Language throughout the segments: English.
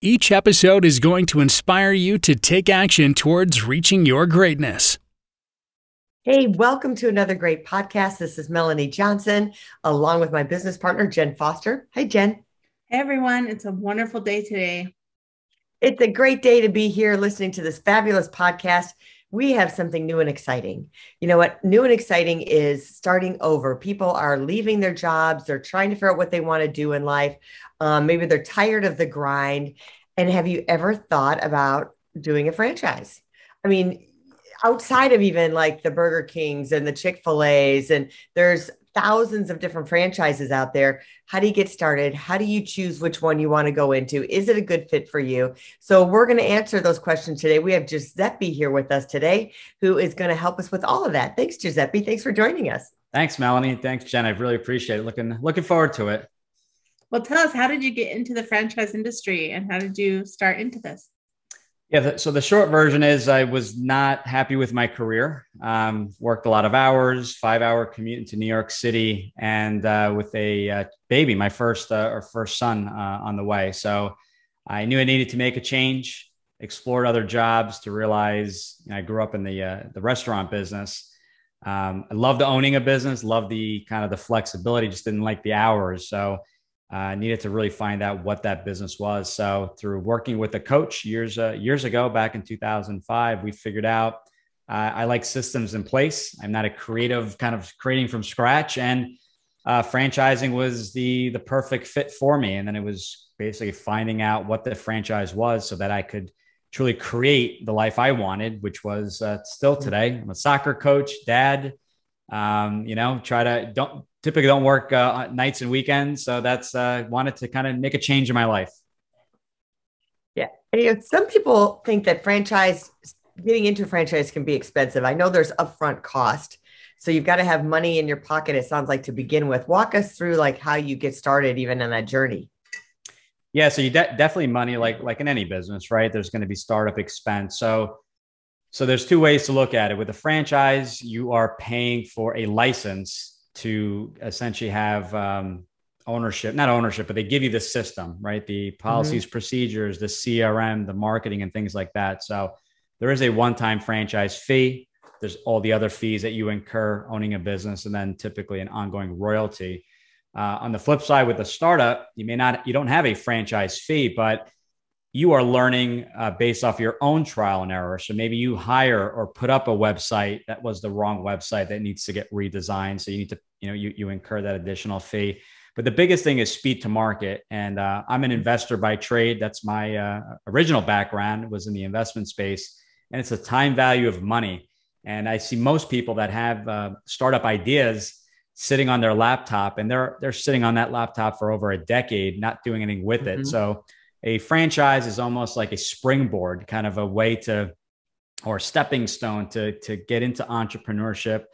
Each episode is going to inspire you to take action towards reaching your greatness. Hey, welcome to another great podcast. This is Melanie Johnson, along with my business partner, Jen Foster. Hi, Jen. Hey, everyone. It's a wonderful day today. It's a great day to be here listening to this fabulous podcast. We have something new and exciting. You know what? New and exciting is starting over. People are leaving their jobs, they're trying to figure out what they want to do in life. Um, maybe they're tired of the grind. And have you ever thought about doing a franchise? I mean, outside of even like the Burger Kings and the Chick fil A's, and there's thousands of different franchises out there. How do you get started? How do you choose which one you want to go into? Is it a good fit for you? So, we're going to answer those questions today. We have Giuseppe here with us today, who is going to help us with all of that. Thanks, Giuseppe. Thanks for joining us. Thanks, Melanie. Thanks, Jen. I really appreciate it. Looking looking forward to it. Well, tell us, how did you get into the franchise industry and how did you start into this? Yeah, so the short version is I was not happy with my career. Um, worked a lot of hours, five hour commute into New York City, and uh, with a uh, baby, my first uh, or first son uh, on the way. So I knew I needed to make a change. Explored other jobs to realize you know, I grew up in the uh, the restaurant business. Um, I loved owning a business, loved the kind of the flexibility, just didn't like the hours. So uh, needed to really find out what that business was. So through working with a coach years uh, years ago, back in 2005, we figured out uh, I like systems in place. I'm not a creative kind of creating from scratch, and uh, franchising was the the perfect fit for me. And then it was basically finding out what the franchise was, so that I could truly create the life I wanted, which was uh, still today. I'm a soccer coach, dad. Um, you know, try to don't typically don't work uh, nights and weekends. So that's uh, wanted to kind of make a change in my life. Yeah. You know, some people think that franchise getting into franchise can be expensive. I know there's upfront cost. So you've got to have money in your pocket, it sounds like to begin with. Walk us through like how you get started even in that journey. Yeah, so you de- definitely money like like in any business, right? There's going to be startup expense. So so there's two ways to look at it. With a franchise, you are paying for a license to essentially have um, ownership, not ownership, but they give you the system, right? The policies, mm-hmm. procedures, the CRM, the marketing, and things like that. So there is a one time franchise fee. There's all the other fees that you incur owning a business, and then typically an ongoing royalty. Uh, on the flip side, with a startup, you may not, you don't have a franchise fee, but you are learning uh, based off your own trial and error. So maybe you hire or put up a website that was the wrong website that needs to get redesigned. So you need to, you know, you, you incur that additional fee. But the biggest thing is speed to market. And uh, I'm an investor by trade. That's my uh, original background was in the investment space, and it's a time value of money. And I see most people that have uh, startup ideas sitting on their laptop, and they're they're sitting on that laptop for over a decade, not doing anything with mm-hmm. it. So a franchise is almost like a springboard, kind of a way to, or stepping stone to, to get into entrepreneurship,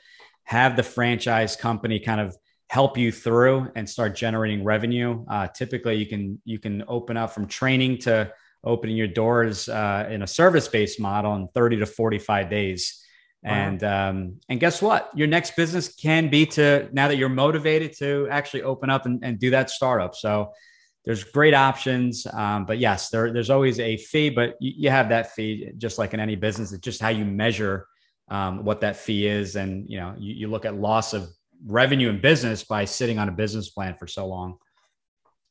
have the franchise company kind of help you through and start generating revenue. Uh, typically, you can you can open up from training to opening your doors uh, in a service based model in 30 to 45 days. Wow. And um, and guess what? Your next business can be to now that you're motivated to actually open up and, and do that startup. So there's great options. Um, but yes, there, there's always a fee, but you, you, have that fee just like in any business. It's just how you measure um, what that fee is. And, you know, you, you look at loss of revenue in business by sitting on a business plan for so long.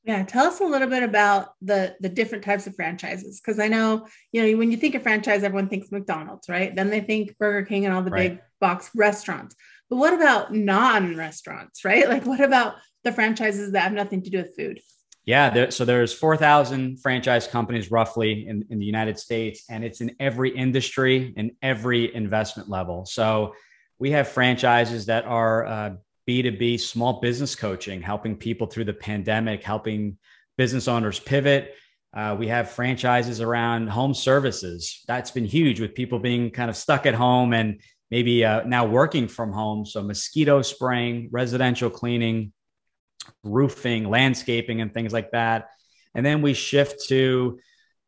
Yeah, tell us a little bit about the the different types of franchises because I know you know when you think of franchise, everyone thinks McDonald's, right? Then they think Burger King and all the right. big box restaurants. But what about non-restaurants, right? Like what about the franchises that have nothing to do with food? Yeah, there, so there's 4,000 franchise companies roughly in, in the United States, and it's in every industry and every investment level. So we have franchises that are uh, B2B small business coaching, helping people through the pandemic, helping business owners pivot. Uh, we have franchises around home services. That's been huge with people being kind of stuck at home and maybe uh, now working from home. So, mosquito spraying, residential cleaning, roofing, landscaping, and things like that. And then we shift to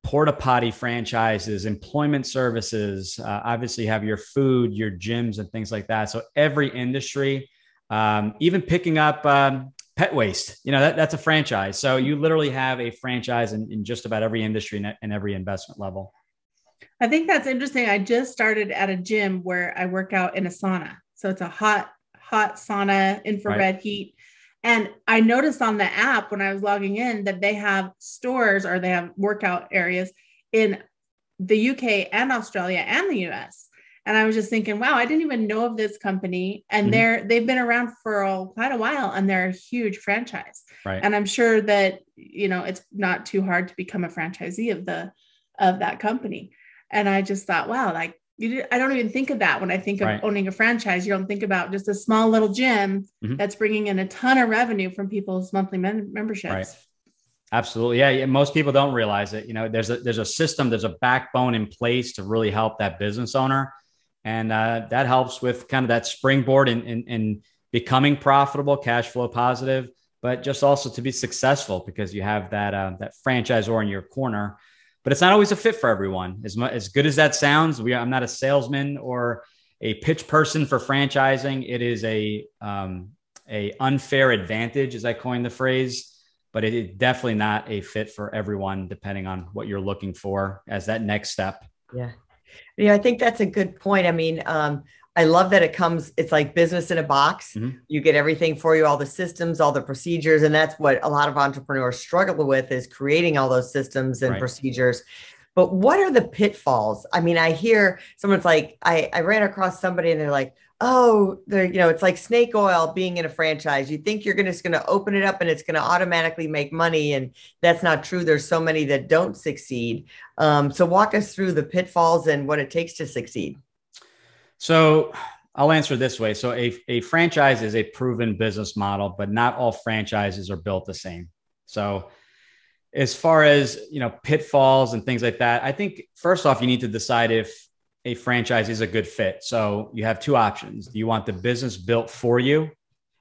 porta potty franchises, employment services, uh, obviously have your food, your gyms, and things like that. So every industry, um, even picking up um, pet waste, you know, that, that's a franchise. So you literally have a franchise in, in just about every industry and, and every investment level. I think that's interesting. I just started at a gym where I work out in a sauna. So it's a hot, hot sauna, infrared right. heat. And I noticed on the app when I was logging in that they have stores or they have workout areas in the UK and Australia and the US. And I was just thinking, wow, I didn't even know of this company. And mm-hmm. they're they've been around for a, quite a while and they're a huge franchise. Right. And I'm sure that, you know, it's not too hard to become a franchisee of the of that company. And I just thought, wow, like you I don't even think of that when I think of right. owning a franchise. You don't think about just a small little gym mm-hmm. that's bringing in a ton of revenue from people's monthly men- memberships. Right. Absolutely. Yeah, Most people don't realize it. You know, there's a there's a system, there's a backbone in place to really help that business owner. And uh, that helps with kind of that springboard in, in, in becoming profitable, cash flow positive, but just also to be successful because you have that uh, that franchisor in your corner but it's not always a fit for everyone. As much, as good as that sounds, we I'm not a salesman or a pitch person for franchising. It is a um, a unfair advantage, as I coined the phrase, but it is definitely not a fit for everyone, depending on what you're looking for as that next step. Yeah, yeah, I think that's a good point. I mean, um, I love that it comes, it's like business in a box. Mm-hmm. You get everything for you, all the systems, all the procedures. And that's what a lot of entrepreneurs struggle with is creating all those systems and right. procedures. But what are the pitfalls? I mean, I hear someone's like, I, I ran across somebody and they're like, oh, they're, you know, it's like snake oil being in a franchise. You think you're gonna, just going to open it up and it's going to automatically make money. And that's not true. There's so many that don't succeed. Um, so walk us through the pitfalls and what it takes to succeed. So I'll answer this way. So a, a franchise is a proven business model, but not all franchises are built the same. So as far as you know pitfalls and things like that, I think first off you need to decide if a franchise is a good fit. So you have two options. Do you want the business built for you?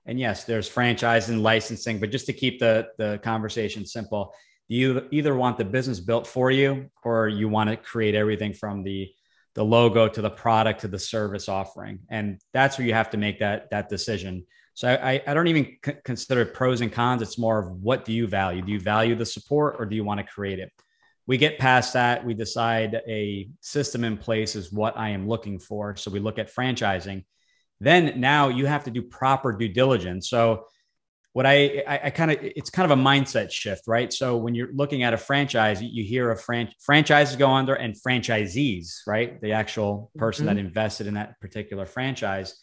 And yes, there's franchise and licensing, but just to keep the, the conversation simple, you either want the business built for you or you want to create everything from the the logo to the product to the service offering. And that's where you have to make that that decision. So i, I don't even c- consider pros and cons. It's more of what do you value? Do you value the support or do you want to create it? We get past that. We decide a system in place is what i am looking for. So we look at franchising. Then now you have to do proper due diligence. So what I, I, I kind of, it's kind of a mindset shift, right? So when you're looking at a franchise, you hear of fran- franchises go under and franchisees, right? The actual person mm-hmm. that invested in that particular franchise.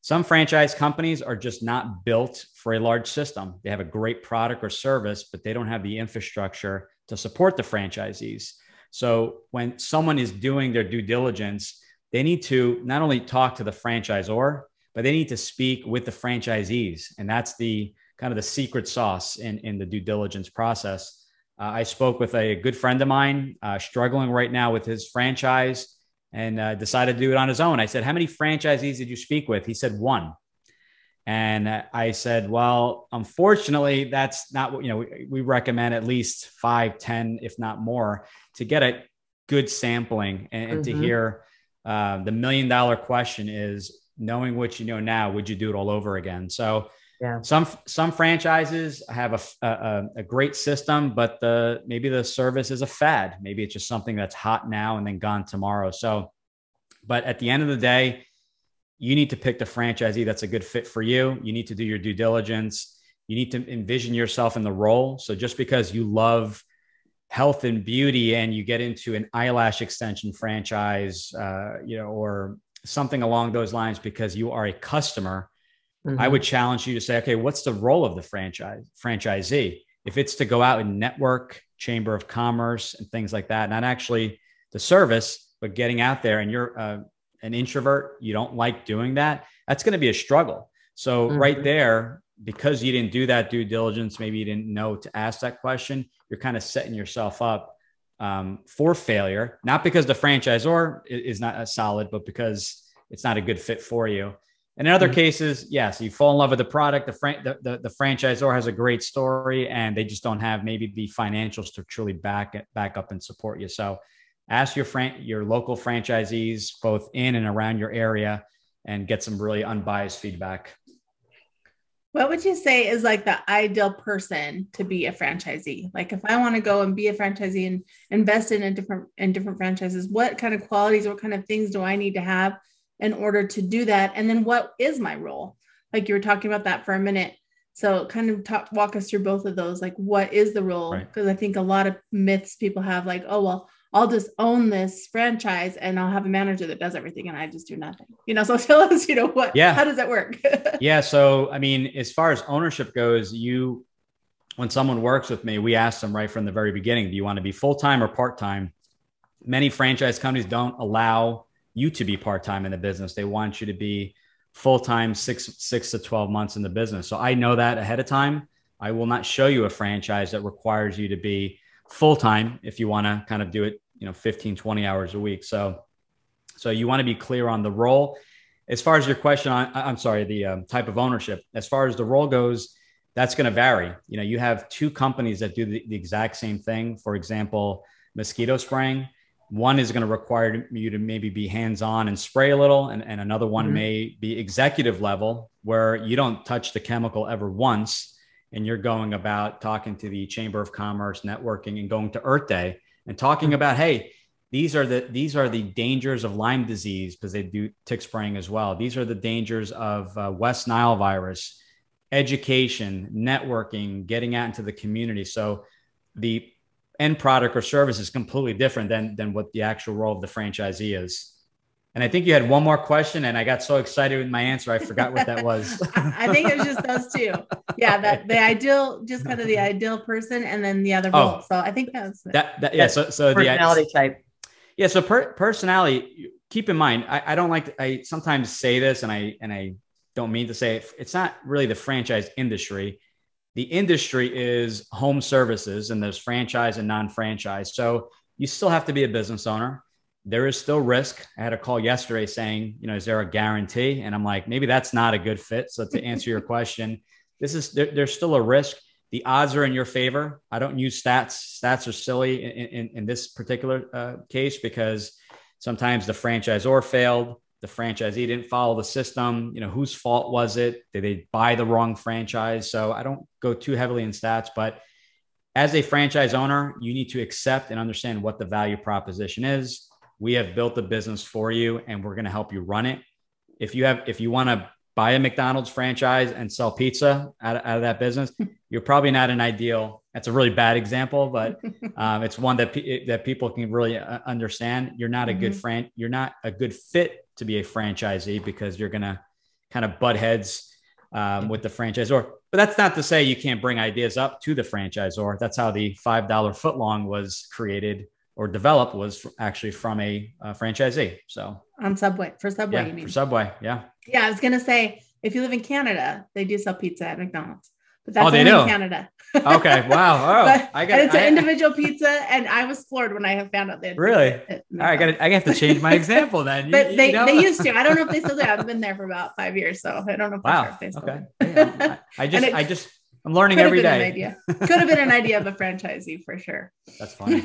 Some franchise companies are just not built for a large system. They have a great product or service, but they don't have the infrastructure to support the franchisees. So when someone is doing their due diligence, they need to not only talk to the franchisor, but they need to speak with the franchisees. And that's the kind of the secret sauce in, in the due diligence process. Uh, I spoke with a good friend of mine uh, struggling right now with his franchise and uh, decided to do it on his own. I said, How many franchisees did you speak with? He said, One. And I said, Well, unfortunately, that's not what, you know, we, we recommend at least five, ten, if not more, to get a good sampling and, and mm-hmm. to hear uh, the million dollar question is knowing what you know now, would you do it all over again? So, yeah. Some some franchises have a, a, a great system, but the maybe the service is a fad. Maybe it's just something that's hot now and then gone tomorrow. So, but at the end of the day, you need to pick the franchisee that's a good fit for you. You need to do your due diligence. You need to envision yourself in the role. So just because you love health and beauty and you get into an eyelash extension franchise, uh, you know, or something along those lines because you are a customer Mm-hmm. I would challenge you to say, okay, what's the role of the franchise franchisee? If it's to go out and network, chamber of commerce, and things like that, not actually the service, but getting out there, and you're uh, an introvert, you don't like doing that, that's going to be a struggle. So mm-hmm. right there, because you didn't do that due diligence, maybe you didn't know to ask that question, you're kind of setting yourself up um, for failure, not because the franchisor is not as solid, but because it's not a good fit for you. And in other mm-hmm. cases, yes, you fall in love with the product. The, fran- the, the, the, franchisor has a great story and they just don't have maybe the financials to truly back it, back up and support you. So ask your fran- your local franchisees, both in and around your area, and get some really unbiased feedback. What would you say is like the ideal person to be a franchisee? Like if I want to go and be a franchisee and invest in a different in different franchises, what kind of qualities, what kind of things do I need to have in order to do that? And then what is my role? Like you were talking about that for a minute. So kind of talk walk us through both of those. Like what is the role? Because right. I think a lot of myths people have like, oh well, I'll just own this franchise and I'll have a manager that does everything and I just do nothing. You know, so tell us, you know, what yeah. how does that work? yeah. So I mean, as far as ownership goes, you when someone works with me, we ask them right from the very beginning, do you want to be full-time or part-time? Many franchise companies don't allow you to be part-time in the business. They want you to be full-time six six to 12 months in the business. So I know that ahead of time. I will not show you a franchise that requires you to be full-time if you want to kind of do it you know 15 20 hours a week so so you want to be clear on the role as far as your question on i'm sorry the um, type of ownership as far as the role goes that's going to vary you know you have two companies that do the, the exact same thing for example mosquito spraying one is going to require you to maybe be hands-on and spray a little and, and another one mm-hmm. may be executive level where you don't touch the chemical ever once and you're going about talking to the chamber of commerce networking and going to earth day and talking hmm. about, hey, these are the these are the dangers of Lyme disease because they do tick spraying as well. These are the dangers of uh, West Nile virus, education, networking, getting out into the community. So the end product or service is completely different than than what the actual role of the franchisee is. And I think you had one more question, and I got so excited with my answer, I forgot what that was. I think it was just those two. Yeah, that the ideal, just kind of the ideal person, and then the other oh. So I think that's that. that yeah. So so personality the type. Yeah. So per, personality. Keep in mind, I, I don't like. To, I sometimes say this, and I and I don't mean to say it. It's not really the franchise industry. The industry is home services, and there's franchise and non-franchise. So you still have to be a business owner there is still risk. I had a call yesterday saying, you know, is there a guarantee? And I'm like, maybe that's not a good fit. So to answer your question, this is there, there's still a risk. The odds are in your favor. I don't use stats. Stats are silly in, in, in this particular uh, case because sometimes the franchisor failed. The franchisee didn't follow the system. You know, whose fault was it? Did they buy the wrong franchise? So I don't go too heavily in stats, but as a franchise owner, you need to accept and understand what the value proposition is we have built a business for you and we're going to help you run it. If you have, if you want to buy a McDonald's franchise and sell pizza out of, out of that business, you're probably not an ideal. That's a really bad example, but um, it's one that that people can really uh, understand. You're not a mm-hmm. good friend. You're not a good fit to be a franchisee because you're gonna kind of butt heads um, with the franchisor. But that's not to say you can't bring ideas up to the franchisor. That's how the five dollar footlong was created or developed was actually from a, a franchisee. So on Subway for Subway, yeah, you mean? For Subway, yeah. Yeah, I was gonna say if you live in Canada, they do sell pizza at McDonald's. But that's oh, only in Canada. okay. Wow. Oh, but, I got. It's I, an individual pizza, and I was floored when I have found out that. Really? It, All right. I got. I have to change my example then. but they, you know? they used to. I don't know if they still do. I've been there for about five years, so I don't know. wow. Sure okay. Yeah, I, I just. it, I just. I'm learning every day. idea. Could have been an idea of a franchisee for sure. That's funny.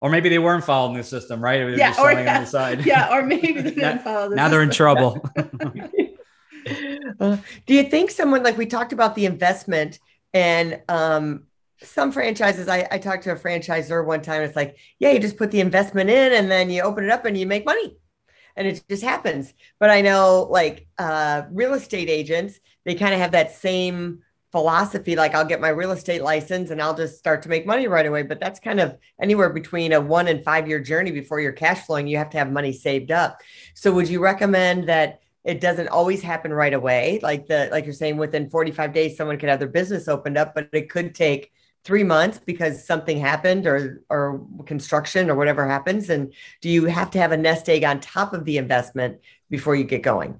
Or maybe they weren't following the system, right? They yeah, or, yeah, the side. yeah, or maybe they didn't follow the Now system. they're in trouble. Uh, do you think someone like we talked about the investment and um, some franchises? I, I talked to a franchisor one time. It's like, yeah, you just put the investment in and then you open it up and you make money and it just happens. But I know like uh, real estate agents, they kind of have that same philosophy like I'll get my real estate license and I'll just start to make money right away. But that's kind of anywhere between a one and five year journey before you're cash flowing. You have to have money saved up. So would you recommend that it doesn't always happen right away? Like the like you're saying, within 45 days, someone could have their business opened up, but it could take three months because something happened or or construction or whatever happens. And do you have to have a nest egg on top of the investment before you get going?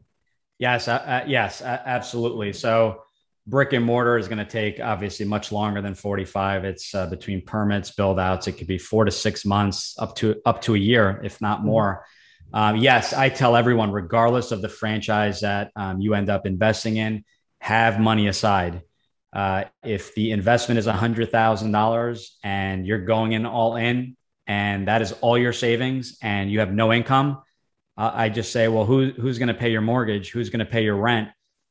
Yes, uh, uh, yes, uh, absolutely. So brick and mortar is going to take obviously much longer than 45 it's uh, between permits build outs it could be four to six months up to up to a year if not mm-hmm. more um, yes i tell everyone regardless of the franchise that um, you end up investing in have money aside. Uh, if the investment is $100000 and you're going in all in and that is all your savings and you have no income uh, i just say well who, who's going to pay your mortgage? Who's going to pay your rent?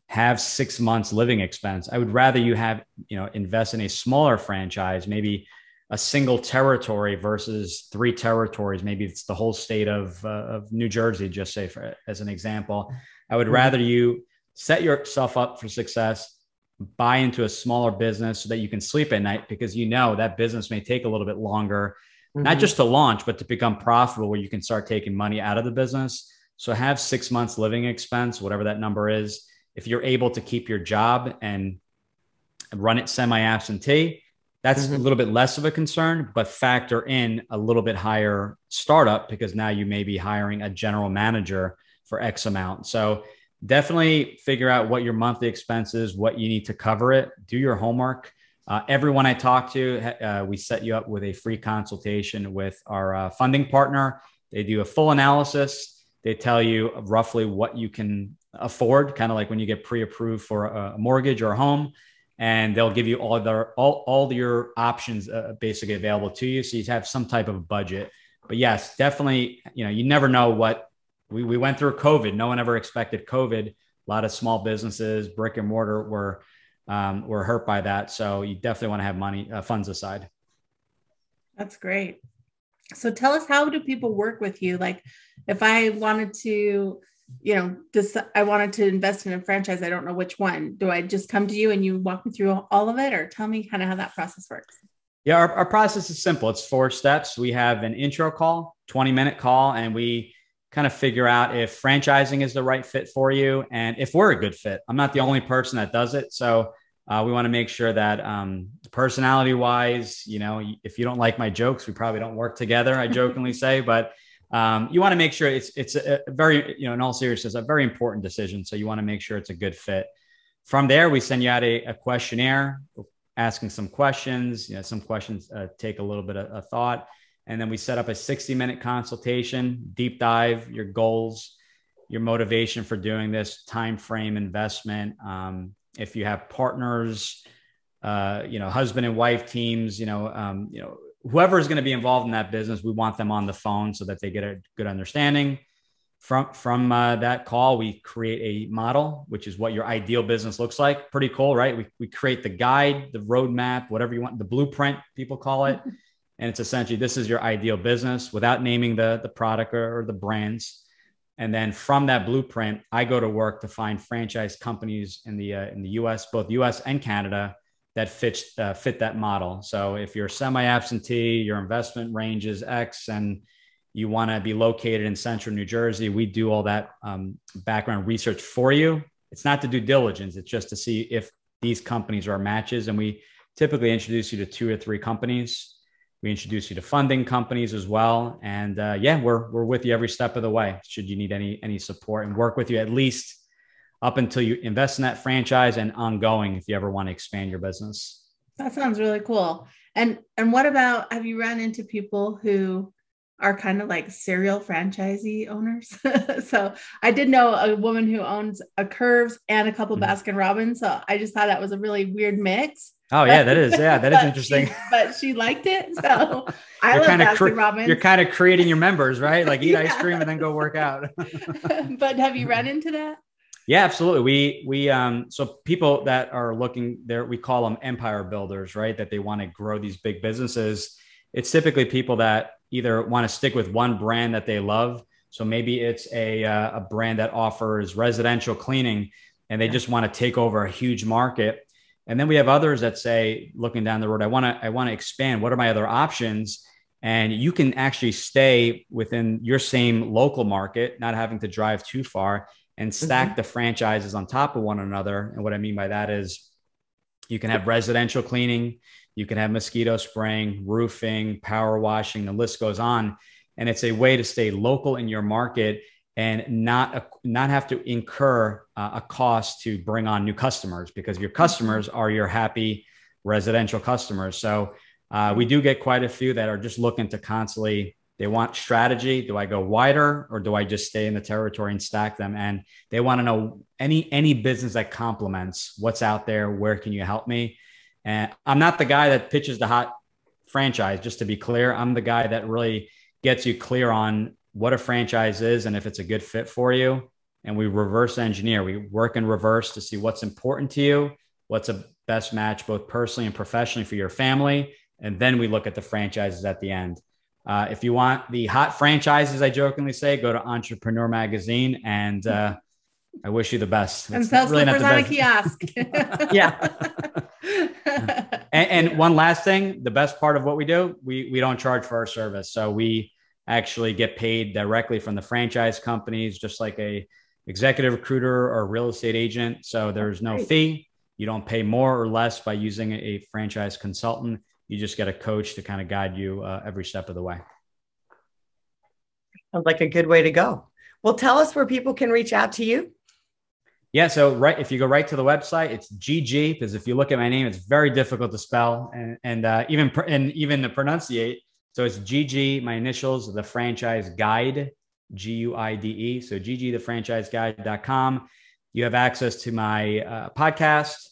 Have six months living expense. I would rather you have, you know, invest in a smaller franchise, maybe a single territory versus three territories. Maybe it's the whole state of, uh, of New Jersey, just say for, as an example. I would mm-hmm. rather you set yourself up for success, buy into a smaller business so that you can sleep at night because you know that business may take a little bit longer, mm-hmm. not just to launch, but to become profitable where you can start taking money out of the business. So have six months living expense, whatever that number is if you're able to keep your job and run it semi absentee, that's mm-hmm. a little bit less of a concern, but factor in a little bit higher startup because now you may be hiring a general manager for X amount. So definitely figure out what your monthly expenses, what you need to cover it, do your homework. Uh, everyone I talk to, uh, we set you up with a free consultation with our uh, funding partner. They do a full analysis. They tell you roughly what you can afford, kind of like when you get pre-approved for a mortgage or a home, and they'll give you all their all all your options uh, basically available to you, so you have some type of budget. But yes, definitely, you know, you never know what we we went through. COVID, no one ever expected COVID. A lot of small businesses, brick and mortar, were um, were hurt by that. So you definitely want to have money uh, funds aside. That's great. So tell us, how do people work with you? Like, if I wanted to you know, this I wanted to invest in a franchise. I don't know which one. Do I just come to you and you walk me through all of it, or tell me kind of how that process works? Yeah, our, our process is simple. It's four steps. We have an intro call, 20 minute call, and we kind of figure out if franchising is the right fit for you and if we're a good fit. I'm not the only person that does it. So uh, we want to make sure that um, personality wise, you know, if you don't like my jokes, we probably don't work together. I jokingly say, but um, you want to make sure it's it's a, very you know in all seriousness a very important decision. So you want to make sure it's a good fit. From there, we send you out a, a questionnaire, asking some questions. You know, some questions uh, take a little bit of, of thought, and then we set up a 60 minute consultation, deep dive your goals, your motivation for doing this, time frame, investment. Um, if you have partners, uh, you know, husband and wife teams, you know, um, you know whoever is going to be involved in that business, we want them on the phone so that they get a good understanding. From from uh, that call, we create a model, which is what your ideal business looks like. Pretty cool, right? We, we create the guide, the roadmap, whatever you want, the blueprint, people call it. and it's essentially this is your ideal business without naming the, the product or, or the brands. And then from that blueprint, I go to work to find franchise companies in the uh, in the U.S., both U.S. and Canada, that fit uh, fit that model. So if you're semi-absentee, your investment range is X, and you want to be located in central New Jersey, we do all that um, background research for you. It's not to do diligence; it's just to see if these companies are matches, and we typically introduce you to two or three companies. We introduce you to funding companies as well, and uh, yeah, we're we're with you every step of the way. Should you need any any support, and work with you at least up until you invest in that franchise and ongoing if you ever want to expand your business. That sounds really cool. And and what about have you run into people who are kind of like serial franchisee owners? so I did know a woman who owns a Curves and a couple mm-hmm. Baskin Robbins. So I just thought that was a really weird mix. Oh yeah, that is yeah, that is interesting. She, but she liked it, so I love Baskin cre- Robbins. You're kind of creating your members, right? Like eat yeah. ice cream and then go work out. but have you run into that? Yeah, absolutely. We we um so people that are looking there, we call them empire builders, right? That they want to grow these big businesses. It's typically people that either want to stick with one brand that they love. So maybe it's a uh, a brand that offers residential cleaning, and they just want to take over a huge market. And then we have others that say, looking down the road, I want to I want to expand. What are my other options? And you can actually stay within your same local market, not having to drive too far and stack mm-hmm. the franchises on top of one another. And what I mean by that is you can have residential cleaning, you can have mosquito spraying, roofing, power washing, the list goes on. And it's a way to stay local in your market and not not have to incur uh, a cost to bring on new customers because your customers are your happy residential customers. So uh, we do get quite a few that are just looking to constantly. They want strategy. Do I go wider or do I just stay in the territory and stack them? And they want to know any any business that complements what's out there. Where can you help me? And I'm not the guy that pitches the hot franchise. Just to be clear, I'm the guy that really gets you clear on what a franchise is and if it's a good fit for you. And we reverse engineer. We work in reverse to see what's important to you, what's a best match both personally and professionally for your family. And then we look at the franchises at the end. Uh, if you want the hot franchises, I jokingly say, go to Entrepreneur Magazine, and uh, I wish you the best. And sell really slippers on a kiosk. yeah. and, and, one last thing, the best part of what we do, we we don't charge for our service, so we actually get paid directly from the franchise companies, just like a executive recruiter or real estate agent. So there's no fee. You don't pay more or less by using a franchise consultant. You just get a coach to kind of guide you uh, every step of the way. Sounds like a good way to go. Well, tell us where people can reach out to you. Yeah, so right if you go right to the website, it's GG because if you look at my name, it's very difficult to spell and and uh, even and even to pronunciate. So it's GG, my initials, the franchise guide, G U I D E. So GG, the franchise guide.com. You have access to my uh, podcast.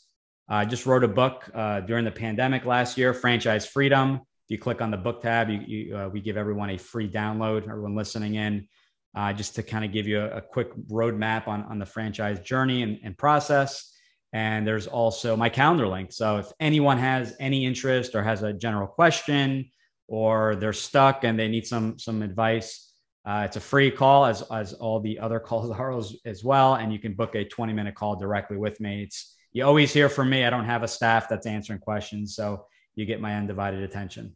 I just wrote a book uh, during the pandemic last year, Franchise Freedom. If you click on the book tab, you, you, uh, we give everyone a free download, everyone listening in, uh, just to kind of give you a, a, quick roadmap on, on the franchise journey and, and process. And there's also my calendar link. So if anyone has any interest or has a general question, or they're stuck and they need some some advice, uh, it's a free call as as all the other calls are as, as well, and you can book a 20 minute call directly with me. It's you always hear from me. I don't have a staff that's answering questions, so you get my undivided attention.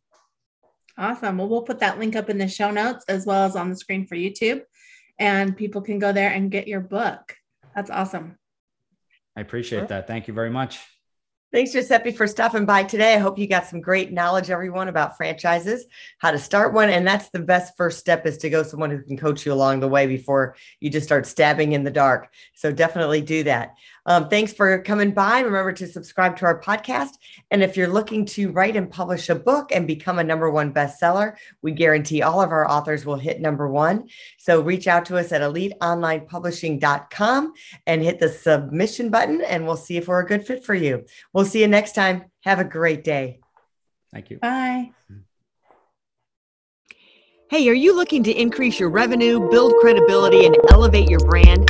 Awesome. Well, we'll put that link up in the show notes as well as on the screen for YouTube, and people can go there and get your book. That's awesome. I appreciate that. Thank you very much. Thanks, Giuseppe, for stopping by today. I hope you got some great knowledge, everyone, about franchises, how to start one. And that's the best first step is to go someone who can coach you along the way before you just start stabbing in the dark. So definitely do that. Um, thanks for coming by. Remember to subscribe to our podcast. And if you're looking to write and publish a book and become a number one bestseller, we guarantee all of our authors will hit number one. So reach out to us at eliteonlinepublishing.com and hit the submission button, and we'll see if we're a good fit for you. We'll see you next time. Have a great day. Thank you. Bye. Hey, are you looking to increase your revenue, build credibility, and elevate your brand?